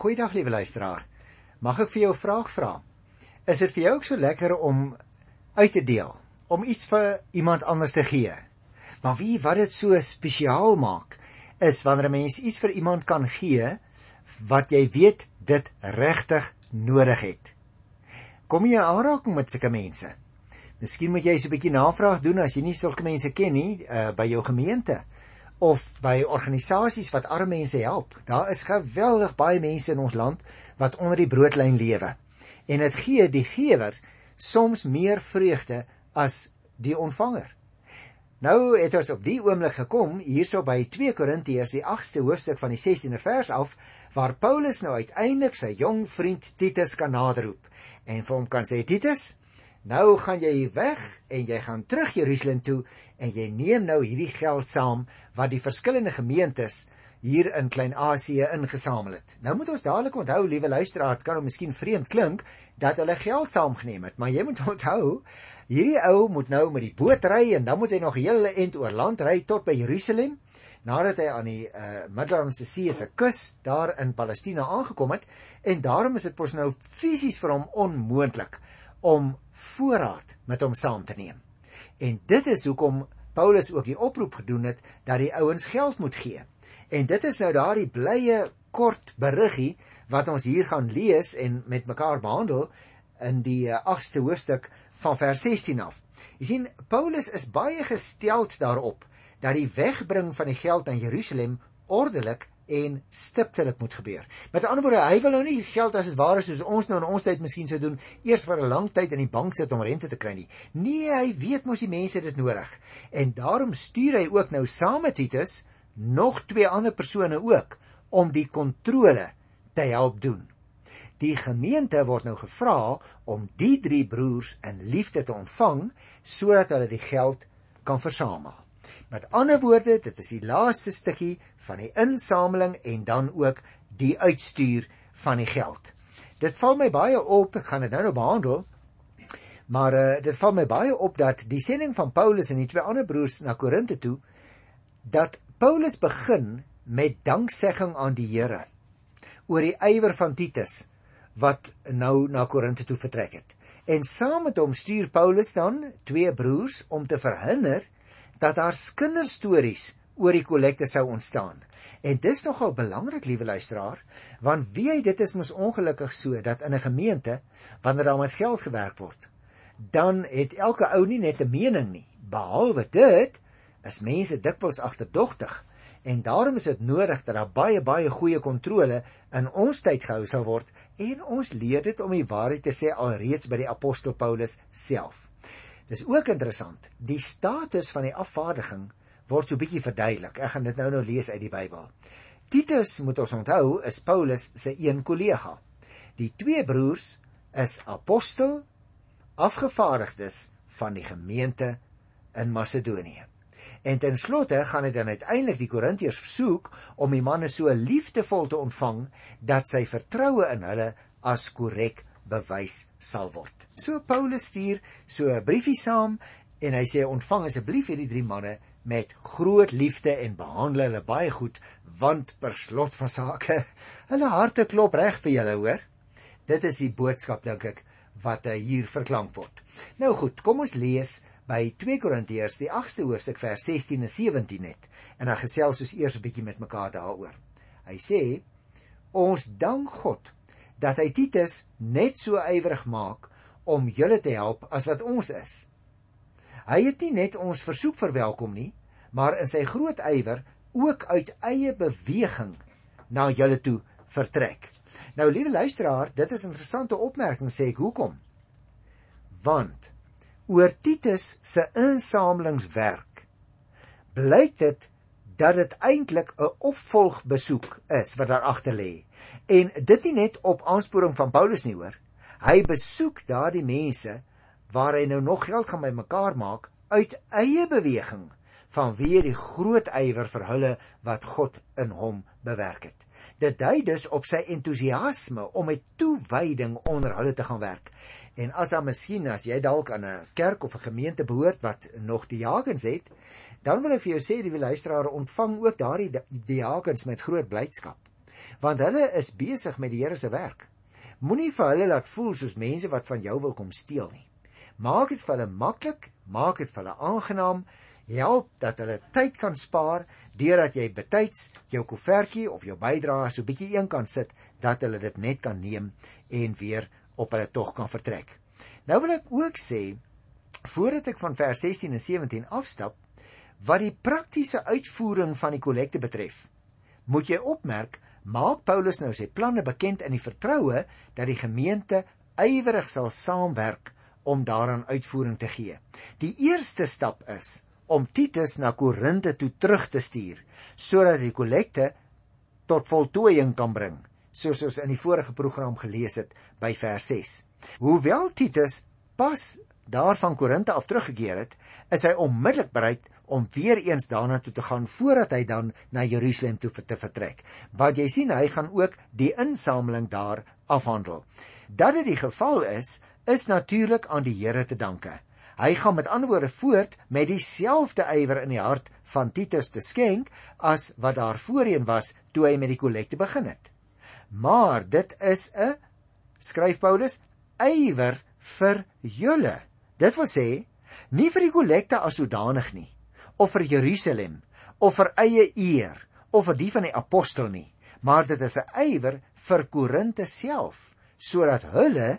Goeiedag liewe luisteraar. Mag ek vir jou 'n vraag vra? Is dit vir jou ook so lekker om uit te deel, om iets vir iemand anders te gee? Maar wie wat dit so spesiaal maak, is wanneer 'n mens iets vir iemand kan gee wat jy weet dit regtig nodig het. Kom jy aanraking met sulke mense? Miskien moet jy so 'n bietjie navraag doen as jy nie sulke mense ken nie uh, by jou gemeente of by organisasies wat arme mense help. Daar is geweldig baie mense in ons land wat onder die broodlyn lewe. En dit gee die gewer soms meer vreugde as die ontvanger. Nou het ons op die oomblik gekom hierso by 2 Korintiërs die 8ste hoofstuk van die 16de vers af waar Paulus nou uiteindelik sy jong vriend Titus kan naderroep en vir hom kan sê Titus Nou gaan jy weg en jy gaan terug Jerusalem toe en jy neem nou hierdie geld saam wat die verskillende gemeentes hier in Klein-Asië ingesamel het. Nou moet ons dadelik onthou, liewe luisteraar, dit kan nou miskien vreemd klink dat hulle geld saamgeneem het, maar jy moet onthou, hierdie ou moet nou met die boot ry en dan moet hy nog 'n hele end oor land ry tot by Jerusalem nadat hy aan die uh, Middellandse See se kus daar in Palestina aangekom het en daarom is dit pos nou fisies vir hom onmoontlik om voorraad met hom saam te neem. En dit is hoekom Paulus ook die oproep gedoen het dat die ouens geld moet gee. En dit is nou daardie blye kort beriggie wat ons hier gaan lees en met mekaar behandel in die 8ste eh, hoofstuk van vers 16 af. Jy sien Paulus is baie gesteld daarop dat die wegbring van die geld aan Jerusalem ordelik en stiptelik moet gebeur. Met ander woorde, hy wil nou nie geld as dit ware soos ons nou in ons tyd miskien sou doen, eers vir 'n lang tyd in die bank sit om rente te kry nie. Nee, hy weet mos die mense dit nodig. En daarom stuur hy ook nou saam met Titus nog twee ander persone ook om die kontrole te help doen. Die gemeente word nou gevra om die drie broers in liefde te ontvang sodat hulle die geld kan versamel. Met ander woorde, dit is die laaste stukkie van die insameling en dan ook die uitstuur van die geld. Dit val my baie op, ek gaan dit nou nou behandel. Maar uh, dit val my baie op dat die sending van Paulus en die twee ander broers na Korinte toe dat Paulus begin met danksegging aan die Here oor die ywer van Titus wat nou na Korinte toe vertrek het. En saam met hom stuur Paulus dan twee broers om te verhinder dat daar kinderstories oor die kollekte sou ontstaan. En dis nogal belangrik, liewe luisteraar, want wie hy dit is mos ongelukkig so dat in 'n gemeente wanneer daar met geld gewerk word, dan het elke ou nie net 'n mening nie. Behalwe dit is mense dikwels agterdogtig en daarom is dit nodig dat daar baie baie goeie kontrole in ons tyd gehou sal word en ons leer dit om die waarheid te sê alreeds by die apostel Paulus self. Dis ook interessant. Die status van die afvaardiging word so bietjie verduidelik. Ek gaan dit nou nou lees uit die Bybel. Titus, moet ons onthou, is Paulus se een kollega. Die twee broers is apostel afgevaardigdes van die gemeente in Macedonië. En ten slotte gaan hy dan uiteindelik die Korintiërs versoek om die manne so liefdevol te ontvang dat sy vertroue in hulle as korrek bewys sal word. So Paulus stuur so 'n briefie saam en hy sê ontvang asseblief hierdie drie manne met groot liefde en behandel hulle baie goed want per slot van sake hulle harte klop reg vir julle hoor. Dit is die boodskap dink ek wat hier verklank word. Nou goed, kom ons lees by 2 Korintiërs die 8ste hoofstuk vers 16 en 17 net en dan gesels ons eers 'n bietjie met mekaar daaroor. Hy sê ons dank God dat hy Titus net so ywerig maak om julle te help as wat ons is. Hy het nie net ons versoek verwelkom nie, maar in sy groot ywer ook uit eie beweging na julle toe vertrek. Nou liewe luisteraar, dit is 'n interessante opmerking sê ek hoekom? Want oor Titus se insamelingswerk blyk dit dat dit eintlik 'n opvolgbesoek is wat daar agter lê. En dit nie net op aansporing van Paulus nie hoor. Hy besoek daardie mense waar hy nou nog geld gaan bymekaar maak uit eie beweging van wie die groot ywer vir hulle wat God in hom bewerk het. Dit dui dus op sy entoesiasme om met toewyding onder hulle te gaan werk. En as dan miskien as jy dalk aan 'n kerk of 'n gemeente behoort wat nog diakens het, dan wil ek vir jou sê die luisteraars ontvang ook daardie diakens met groot blydskap want hulle is besig met die Here se werk. Moenie vir hulle laat voel soos mense wat van jou wil kom steel nie. Maak dit vir hulle maklik, maak dit vir hulle aangenaam, help dat hulle tyd kan spaar deurdat jy betyds jou koevertjie of jou bydrae so bietjie een kan sit dat hulle dit net kan neem en weer op hulle tog kan vertrek. Nou wil ek ook sê voordat ek van vers 16 en 17 afstap wat die praktiese uitvoering van die kollekte betref, moet jy opmerk maak Paulus nou sy planne bekend in die vertroue dat die gemeente ywerig sal saamwerk om daaraan uitvoering te gee. Die eerste stap is om Titus na Korinte toe terug te stuur sodat die kollekte tot voltooiing kan bring, soos ons in die vorige program gelees het by vers 6. Hoewel Titus pas daarvan Korinte af teruggekeer het, is hy onmiddellik bereid om weer eens daarna toe te gaan voordat hy dan na Jerusalem toe te vertrek. Wat jy sien, hy gaan ook die insameling daar afhandel. Dat dit die geval is, is natuurlik aan die Here te danke. Hy gaan met ander woorde voort met dieselfde ywer in die hart van Titus te skenk as wat daar voorheen was toe hy met die kollekte begin het. Maar dit is 'n skryf Paulus ywer vir julle. Dit wil sê nie vir die kollekte as sodanig nie of vir Jerusalem of vir eie eer of vir die van die apostel nie, maar dit is 'n ywer vir Korinte self sodat hulle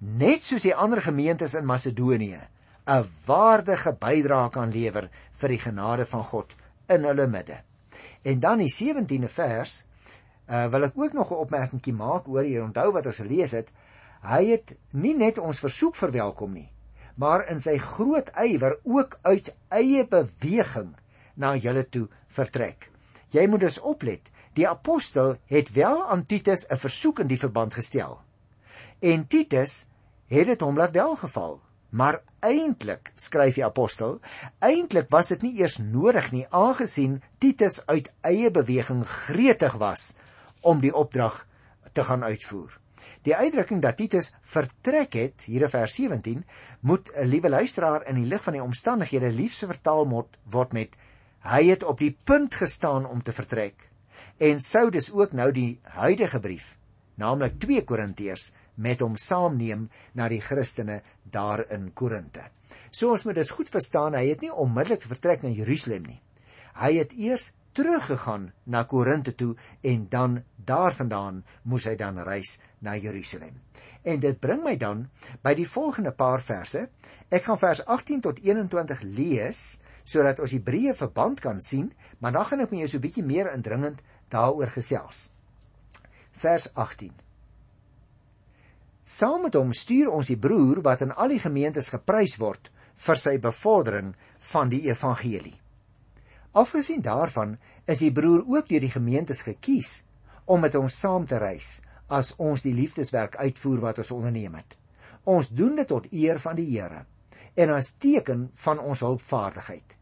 net soos die ander gemeentes in Macedonië 'n waardige bydrae kan lewer vir die genade van God in hulle midde. En dan die 17de vers, uh, wil ek ook nog 'n opmerkingie maak oor hier onthou wat ons gelees het. Hy het nie net ons versoek verwelkom nie, maar in sy groot ywer ook uit eie beweging na julle toe vertrek. Jy moet dus oplet. Die apostel het wel aan Titus 'n versoek in die verband gestel. En Titus het dit hom laat welgeval. Maar eintlik, skryf die apostel, eintlik was dit nie eers nodig nie aangesien Titus uit eie beweging gretig was om die opdrag te gaan uitvoer. Die uitdrukking dat Titus vertrek het hier in vers 17 moet 'n liewe luisteraar in die lig van die omstandighede liefse vertaal moet word met hy het op die punt gestaan om te vertrek en sou dus ook nou die huidige brief naamlik 2 Korintiërs met hom saamneem na die Christene daar in Korinte. So ons moet dit goed verstaan, hy het nie onmiddellik vertrek na Jerusalem nie. Hy het eers teruggegaan na Korinte toe en dan daarvandaan moes hy dan reis na Jerusalem. En dit bring my dan by die volgende paar verse. Ek gaan vers 18 tot 21 lees sodat ons die breë verband kan sien, maar dan gaan ek met jou so 'n bietjie meer indringend daaroor gesels. Vers 18. Saam met hom stuur ons die broer wat in al die gemeentes geprys word vir sy bevordering van die evangelie. Afgesien daarvan is die broer ook deur die gemeentes gekies om met ons saam te reis as ons die liefdeswerk uitvoer wat ons onderneem het. Ons doen dit tot eer van die Here en as teken van ons hulpvaardigheid.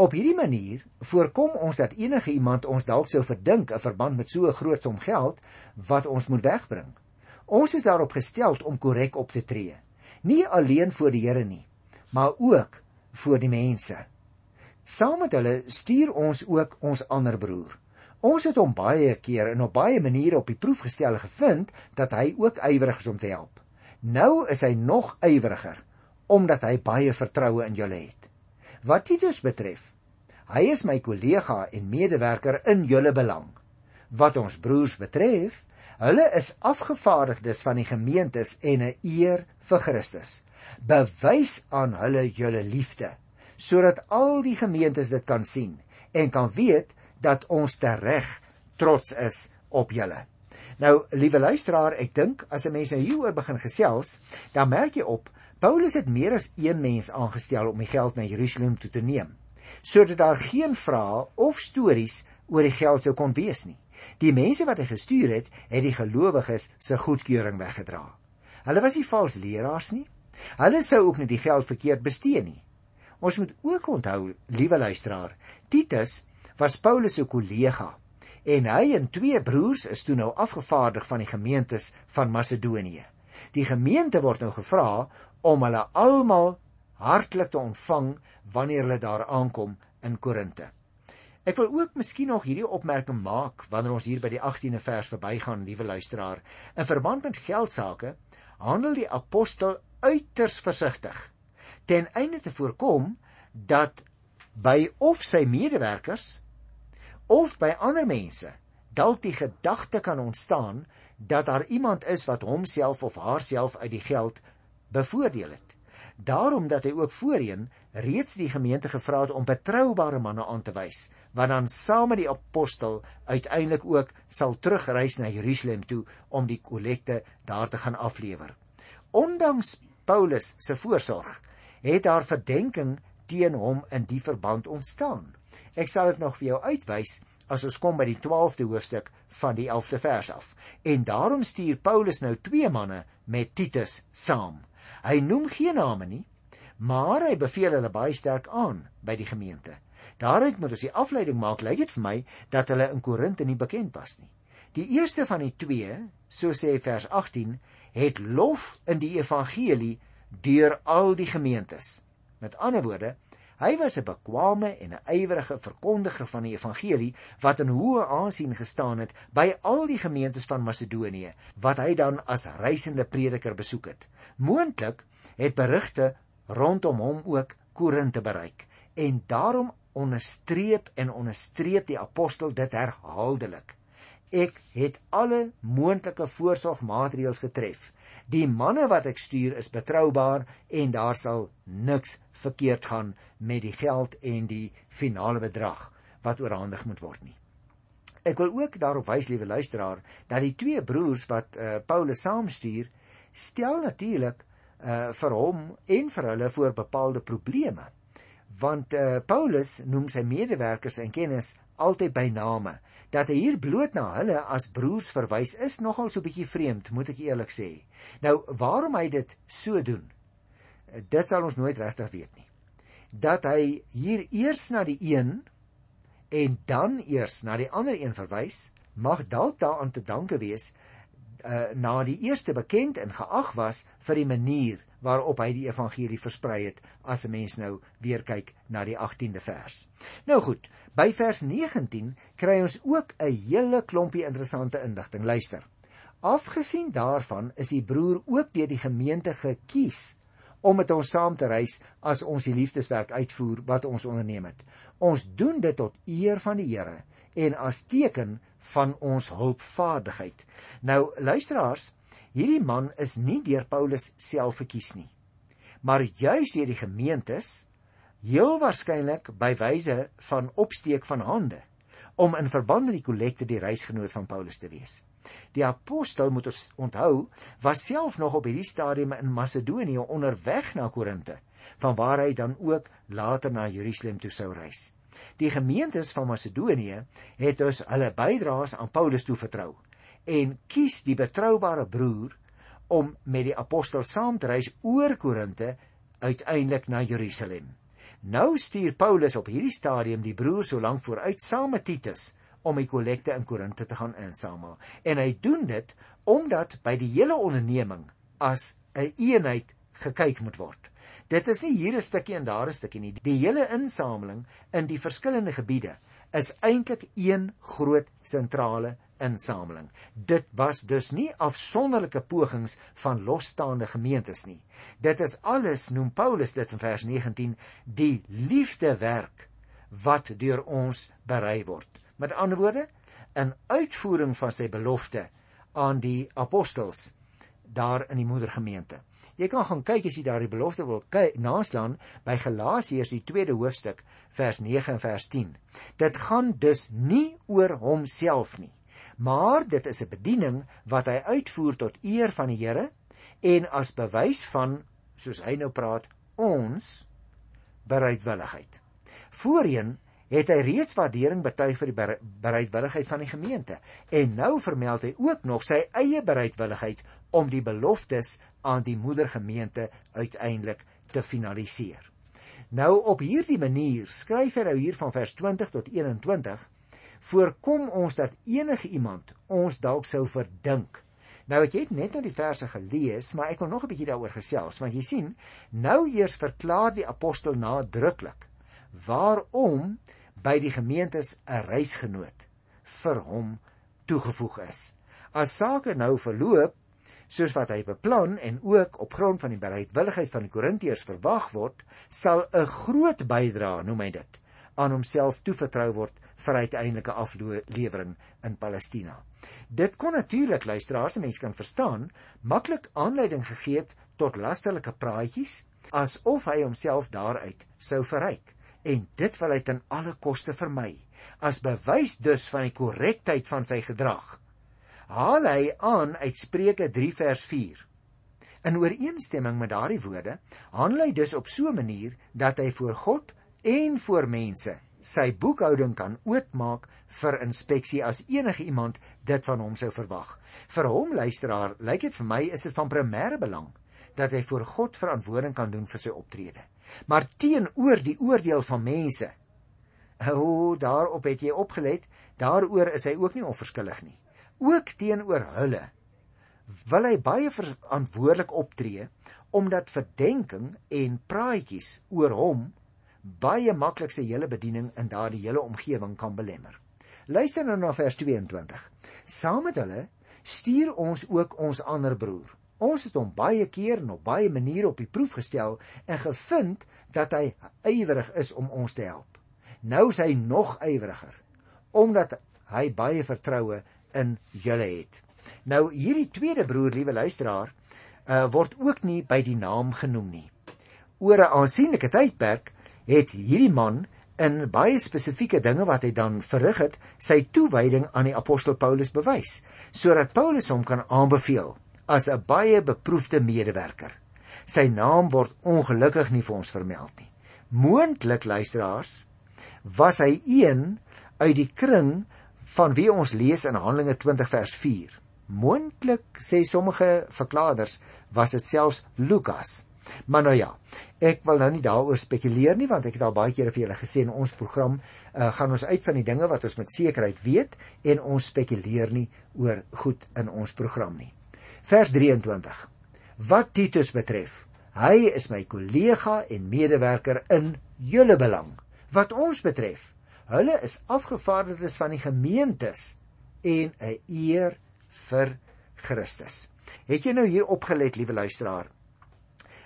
Op hierdie manier voorkom ons dat enige iemand ons dalk sou verdink 'n verband met so 'n groot som geld wat ons moet wegbring. Ons is daarop gestel om korrek op te tree, nie alleen voor die Here nie, maar ook voor die mense. Saam met hulle stuur ons ook ons ander broer. Ons het hom baie keer en op baie maniere op die proef gestel gevind dat hy ook ywerig is om te help. Nou is hy nog ywiger omdat hy baie vertroue in julle het. Wat Titus betref, hy is my kollega en medewerker in julle belang. Wat ons broers betref, hulle is afgevaardigdes van die gemeentes en 'n eer vir Christus. Bewys aan hulle julle liefde sodat al die gemeentes dit kan sien en kan weet dat ons tereg trots is op julle. Nou, liewe luisteraar, ek dink as 'n mens nou hieroor begin gesels, dan merk jy op Paulus het meer as een mens aangestel om die geld na Jerusalem toe te neem, sodat daar geen vrae of stories oor die geld sou kon wees nie. Die mense wat hy gestuur het, het die gelowiges se goedkeuring weggedra. Hulle was nie vals leraars nie. Hulle sou ook nie die geld verkeerd bestee nie. Ons moet ook onthou, liewe luisteraar, Titus was Paulus se kollega en hy en twee broers is toe nou afgevaardig van die gemeentes van Macedonië. Die gemeente word nou gevra om hulle almal hartlik te ontvang wanneer hulle daar aankom in Korinte. Ek wil ook miskien nog hierdie opmerking maak wanneer ons hier by die 18de vers verbygaan, liewe luisteraar. In verband met geldsaake handel die apostel uiters versigtig ten einde te voorkom dat by of sy medewerkers of by ander mense dalk die gedagte kan ontstaan dat daar iemand is wat homself of haarself uit die geld bevoordeel het. Daarom dat hy ook voorheen reeds die gemeente gevra het om betroubare manne aan te wys wat dan saam met die apostel uiteindelik ook sal terugreis na Jerusalem toe om die kollekte daar te gaan aflewer. Ondanks Paulus se voorsorg het daar verdenking teen hom in die verband ontstaan. Ek sal dit nog vir jou uitwys as ons kom by die 12de hoofstuk van die 11de vers af. En daarom stuur Paulus nou twee manne met Titus saam. Hy noem geen name nie, maar hy beveel hulle baie sterk aan by die gemeente. Daaruit moet ons die afleiding maak, lyk dit vir my dat hulle in Korinte nie bekend was nie. Die eerste van die twee, so sê vers 18, het lof in die evangelie deur al die gemeentes. Met ander woorde, Hy was 'n bekwame en 'n ywerige verkondiger van die evangelie wat in hoë aansien gestaan het by al die gemeentes van Macedonië wat hy dan as reisende prediker besoek het. Moontlik het berigte rondom hom ook Korinthe bereik en daarom onderstreep en onderstreep die apostel dit herhaaldelik. Ek het alle moontlike voorsorgmaatreëls getref Die manne wat ek stuur is betroubaar en daar sal niks verkeerd gaan met die geld en die finale bedrag wat oorhandig moet word nie. Ek wil ook daarop wys, liewe luisteraar, dat die twee broers wat uh, Paulus saamstuur, stel natuurlik uh, vir hom en vir hulle voor bepaalde probleme. Want uh, Paulus noem sy medewerkers en kennis altyd by name dat hy hier bloot na hulle as broers verwys is nogal so 'n bietjie vreemd, moet ek eerlik sê. Nou, waarom hy dit so doen? Dit sal ons nooit regtig weet nie. Dat hy hier eers na die een en dan eers na die ander een verwys, mag dalk daaraan te danke wees uh, na die eerste bekend en geag was vir die manier waarop hy die evangelie versprei het as 'n mens nou weer kyk na die 18de vers. Nou goed, by vers 19 kry ons ook 'n hele klompie interessante inligting. Luister. Afgesien daarvan is die broer ook deur die gemeente gekies om met ons saam te reis as ons die liefdeswerk uitvoer wat ons onderneem het. Ons doen dit tot eer van die Here en as teken van ons hulpvaardigheid. Nou luisteraars, Hierdie man is nie deur Paulus self verkies nie, maar juis deur die gemeentes, heel waarskynlik by wyse van opsteek van hande om in verband met die kollekte die reisgenoot van Paulus te wees. Die apostel moet ons onthou, was self nog op hierdie stadium in Macedonië onderweg na Korinte, vanwaar hy dan ook later na Jerusalem toe sou reis. Die gemeentes van Macedonië het dus hulle bydraes aan Paulus toevertrou en kies die betroubare broer om met die apostel saam te reis oor Korinte uiteindelik na Jerusalem. Nou stuur Paulus op hierdie stadium die broer so lank vooruit saam met Titus om die kollekte in Korinte te gaan insamel. En hy doen dit omdat by die hele onderneming as 'n een eenheid gekyk moet word. Dit is nie hier 'n stukkie en daar 'n stukkie nie. Die hele insameling in die verskillende gebiede is eintlik een groot sentrale insameling. Dit was dus nie afsonderlike pogings van losstaande gemeentes nie. Dit is alles noem Paulus dit in vers 19 die liefdewerk wat deur ons berei word. Met ander woorde, 'n uitvoering van sy belofte aan die apostels daar in die moedergemeente. Jy kan gaan kyk as jy daardie belofte wil kyk naslaan by Galasiërs die 2de hoofstuk vers 9 en vers 10. Dit gaan dus nie oor homself nie maar dit is 'n bediening wat hy uitvoer tot eer van die Here en as bewys van soos hy nou praat ons bereidwilligheid. Voorheen het hy reeds waardering betuig vir die bereidwilligheid van die gemeente en nou vermeld hy ook nog sy eie bereidwilligheid om die beloftes aan die moedergemeente uiteindelik te finaliseer. Nou op hierdie manier skryf hy nou hier van vers 20 tot voorkom ons dat enige iemand ons dalk sou verdink. Nou ek het net nou die verse gelees, maar ek wil nog 'n bietjie daaroor gesels, want jy sien, nou eers verklaar die apostel nadruklik waarom by die gemeentes 'n reisgenoot vir hom toegevoeg is. As sake nou verloop soos wat hy beplan en ook op grond van die bereidwilligheid van die Korintiërs verwag word, sal 'n groot bydrae, noem hy dit, aan homself toevertrou word vir uiteindelike aflewering in Palestina. Dit kon natuurlik luisteraars, mense kan verstaan, maklik aanleiding gegee het tot lasterlike praatjies asof hy homself daaruit sou verryk. En dit wil hy ten alle koste vermy. As bewys dus van die korrektheid van sy gedrag haal hy aan uit Spreuke 3 vers 4 in ooreenstemming met daardie woorde handel hy dus op so 'n manier dat hy voor God en voor mense sy boekhouding kan oopmaak vir inspeksie as enige iemand dit van hom sou verwag. Vir hom luisteraar, lyk dit vir my is dit van primêre belang dat hy voor God verantwoording kan doen vir sy optrede. Maar teenoor die oordeel van mense, o, oh, daarop het jy opgelet, daaroor is hy ook nie onverskillig nie. Ook teenoor hulle wil hy baie verantwoordelik optree omdat verdenking en praatjies oor hom baie maklik sy hele bediening in daardie hele omgewing kan belemmer. Luister nou na vers 22. Saam met hulle stuur ons ook ons ander broer. Ons het hom baie keer en op baie maniere op die proef gestel en gevind dat hy ywerig is om ons te help. Nou is hy nog ywieriger omdat hy baie vertroue in julle het. Nou hierdie tweede broer, liewe luisteraar, uh, word ook nie by die naam genoem nie. Oor 'n aansienlike tydperk het hierdie man in baie spesifieke dinge wat hy dan verrig het, sy toewyding aan die apostel Paulus bewys, sodat Paulus hom kan aanbeveel as 'n baie beproefde medewerker. Sy naam word ongelukkig nie vir ons vermeld nie. Moontlik luisteraars, was hy een uit die kring van wie ons lees in Handelinge 20 vers 4. Moontlik sê sommige verklaarders was dit selfs Lukas Maar nou ja, ek wil nou nie daaroor spekuleer nie want ek het al baie kere vir julle gesê in ons program uh, gaan ons uit van die dinge wat ons met sekerheid weet en ons spekuleer nie oor goed in ons program nie. Vers 23. Wat Titus betref, hy is my kollega en medewerker in julle belang. Wat ons betref, hulle is afgevaardigdes van die gemeentes en 'n eer vir Christus. Het jy nou hier opgelet, liewe luisteraar?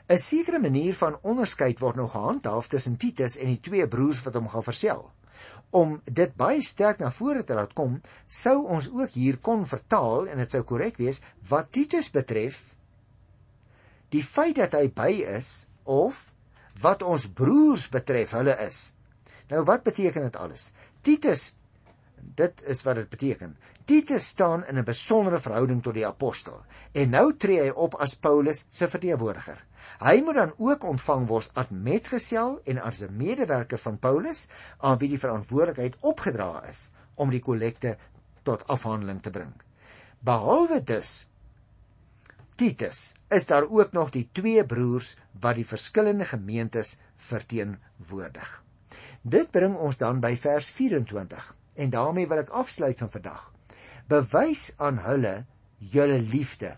'n sekere manier van onderskeid word nou gehandhaaf tussen Titus en die twee broers wat hom gaan versel. Om dit baie sterk na vore te laat kom, sou ons ook hier kon vertaal en dit sou korrek wees wat Titus betref, die feit dat hy by is of wat ons broers betref, hulle is. Nou wat beteken dit alles? Titus dit is wat dit beteken. Titus staan in 'n besondere verhouding tot die apostel en nou tree hy op as Paulus se verteenwoordiger. Hy moet dan ook ontvang word as metgesel en as 'n medewerker van Paulus aan wie die verantwoordelikheid opgedra is om die kollekte tot afhandeling te bring. Behalwe dus Titus, is daar ook nog die twee broers wat die verskillende gemeentes verteenwoordig. Dit bring ons dan by vers 24 en daarmee wil ek afsluit van vandag. Bewys aan hulle julle liefde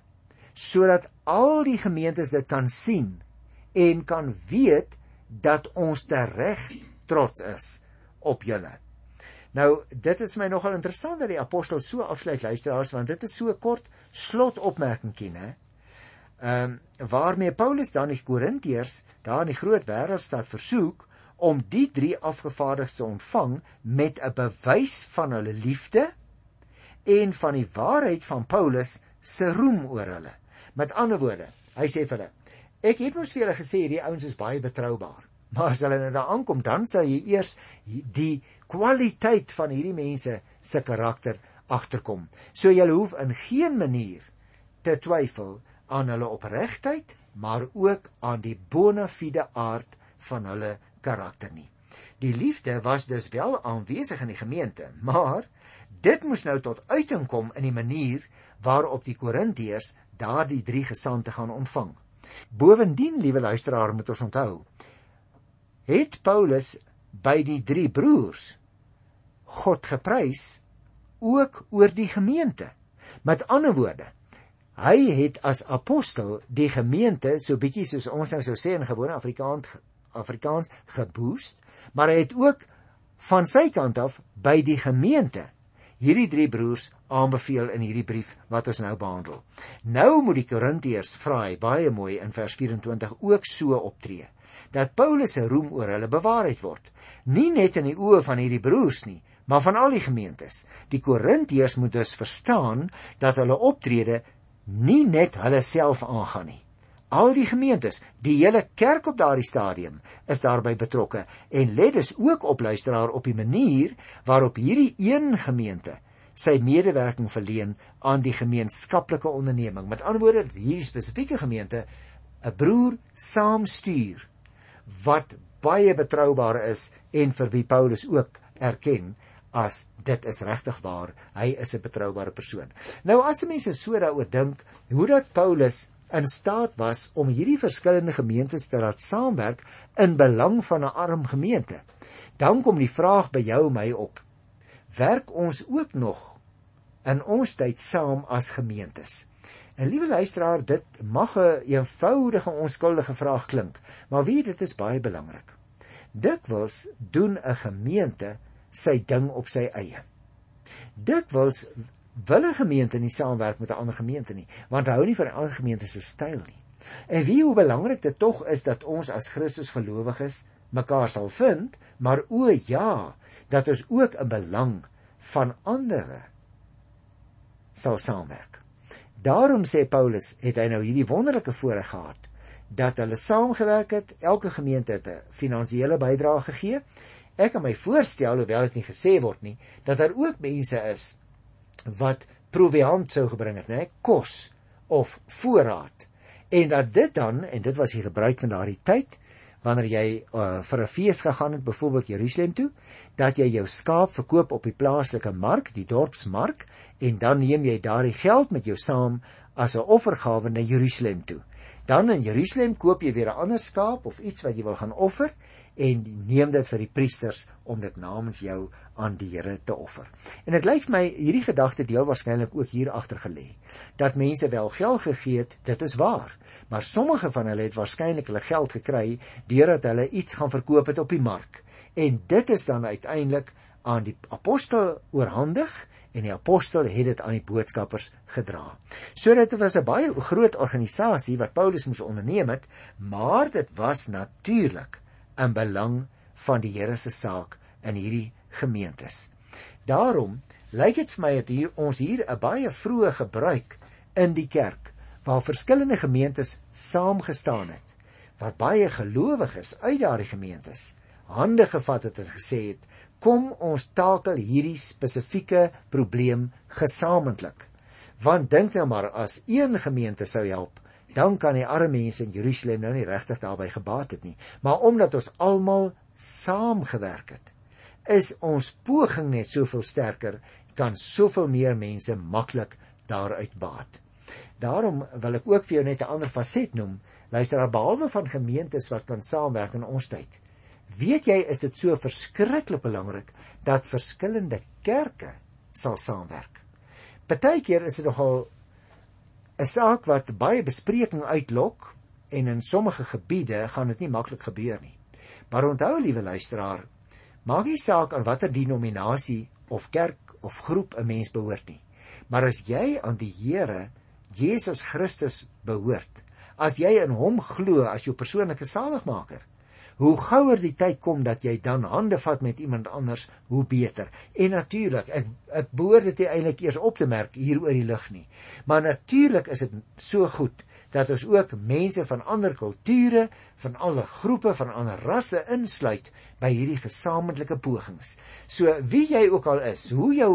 sodat al die gemeentes dit kan sien en kan weet dat ons reg trots is op julle. Nou, dit is my nogal interessant dat die apostel so afsluit luisteraars want dit is so kort slotopmerkingie, né? Ehm um, waarmee Paulus dan die Korintiërs daar in die groot wêreldstad versoek om die drie afgevaardigdes te ontvang met 'n bewys van hulle liefde en van die waarheid van Paulus se roem oor hulle. Met ander woorde, hy sê vir hulle: "Ek het mos vir julle gesê hierdie ouens is baie betroubaar. Maar as hulle nou daar aankom, dan sal jy eers die kwaliteit van hierdie mense se karakter agterkom. So jy hoef in geen manier te twyfel aan hulle opregtheid, maar ook aan die bona fide aard van hulle karakter nie. Die liefde was dus wel aanwesig in die gemeente, maar dit moes nou tot uiting kom in die manier waarop die Korintiërs daardie drie gesande gaan ontvang. Bovendien, liewe luisteraar, moet ons onthou, het Paulus by die drie broers God geprys ook oor die gemeente. Met ander woorde, hy het as apostel die gemeente so bietjie soos ons nou sou sê in gewone Afrikaans Afrikaans geboost, maar hy het ook van sy kant af by die gemeente hierdie drie broers aanbeveel in hierdie brief wat ons nou behandel. Nou moet die Korintiërs vra hy baie mooi in vers 24 ook so optree dat Paulus se roem oor hulle bewaarheid word. Nie net in die oë van hierdie broers nie, maar van al die gemeentes. Die Korintiërs moet dus verstaan dat hulle optrede nie net hulle self aangaan nie. Al die gemeentes, die hele kerk op daardie stadium is daarbey betrokke en let dus ook op luisteraar op die manier waarop hierdie een gemeente sy medewerking verleen aan die gemeenskaplike onderneming. Met ander woorde, hierdie spesifieke gemeente 'n broer saamstuur wat baie betroubaar is en vir wie Paulus ook erken as dit is regtig waar, hy is 'n betroubare persoon. Nou as mense so daaroor dink, hoe dat Paulus in staat was om hierdie verskillende gemeentes te laat saamwerk in belang van 'n arm gemeente. Dan kom die vraag by jou en my op. Werk ons ook nog in ons tyd saam as gemeentes? En liewe luisteraar, dit mag 'n eenvoudige onskuldige vraag klink, maar weet dit is baie belangrik. Dikwels doen 'n gemeente sy ding op sy eie. Dikwels wil 'n gemeente nie saamwerk met 'n ander gemeente nie, want hou nie van 'n ander gemeente se styl nie. En wie hoe belangrik dit tog is dat ons as Christus gelowiges mekaar sal vind, maar o ja, dat ons ook 'n belang van ander sal saamwerk. Daarom sê Paulus, het hy nou hierdie wonderlike voorreg gehad dat hulle saamgewerk het, elke gemeente het 'n finansiële bydrae gegee. Ek kan my voorstel, hoewel dit nie gesê word nie, dat daar ook mense is wat proviant sou gebring het, né, kos of voorraad. En dat dit dan en dit was die gebruik van daardie tyd wanneer jy uh, vir 'n fees gegaan het byvoorbeeld Jerusalem toe, dat jy jou skaap verkoop op die plaaslike mark, die dorpsmark en dan neem jy daardie geld met jou saam as 'n offergawe na Jerusalem toe. Dan in Jerusalem koop jy weer 'n ander skaap of iets wat jy wil gaan offer en neem dit vir die priesters om dit namens jou aan die Here te offer. En dit vir my hierdie gedagte deel waarskynlik ook hier agter gelê dat mense wel geld gegee het, dit is waar, maar sommige van hulle het waarskynlik hulle geld gekry deurdat hulle iets gaan verkoop het op die mark. En dit is dan uiteindelik aan die apostel oorhandig en die apostel het dit aan die boodskappers gedra. So dit was 'n baie groot organisasie wat Paulus moes onderneem het, maar dit was natuurlik in belang van die Here se saak in hierdie gemeentes. Daarom lyk dit vir my dat hier ons hier 'n baie vroeë gebruik in die kerk waar verskillende gemeentes saamgestaan het wat baie gelowiges uit daardie gemeentes hande gevat het en gesê het kom ons takel hierdie spesifieke probleem gesamentlik want dink nou maar as een gemeente sou help dan kan die arme mense in Jerusalem nou nie regtig daarbey gebaat het nie. Maar omdat ons almal saamgewerk het, is ons poging net soveel sterker, kan soveel meer mense maklik daaruit baat. Daarom wil ek ook vir jou net 'n ander faset noem. Luister, behalwe van gemeentes wat kan saamwerk in ons tyd. Weet jy is dit so verskriklik belangrik dat verskillende kerke sal saamwerk. Partykeer is dit nogal 'n saak wat baie bespreking uitlok en in sommige gebiede gaan dit nie maklik gebeur nie. Maar onthou liewe luisteraar, maak nie saak aan watter denominasie of kerk of groep 'n mens behoort nie. Maar as jy aan die Here Jesus Christus behoort, as jy in hom glo as jou persoonlike saligmaker, hoe gouer die tyd kom dat jy dan hande vat met iemand anders, hoe beter. En natuurlik, ek ek behoort dit eintlik eers op te merk hier oor die lig nie. Maar natuurlik is dit so goed dat ons ook mense van ander kulture, van alle groepe, van ander rasse insluit by hierdie gesamentlike pogings. So wie jy ook al is, hoe jou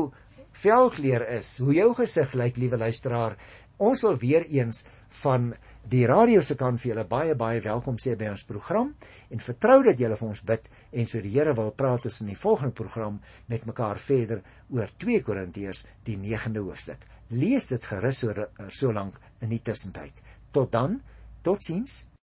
velkleur is, hoe jou gesig lyk, liewe luisteraar, ons wil weer eens van die radio se kan vir julle baie baie welkom sê by ons program en vertrou dat julle vir ons bid en so die Here wil praat ons in die volgende program met mekaar verder oor 2 Korintiërs die 9de hoofstuk. Lees dit gerus so so lank in die tussentyd. Tot dan, totsiens.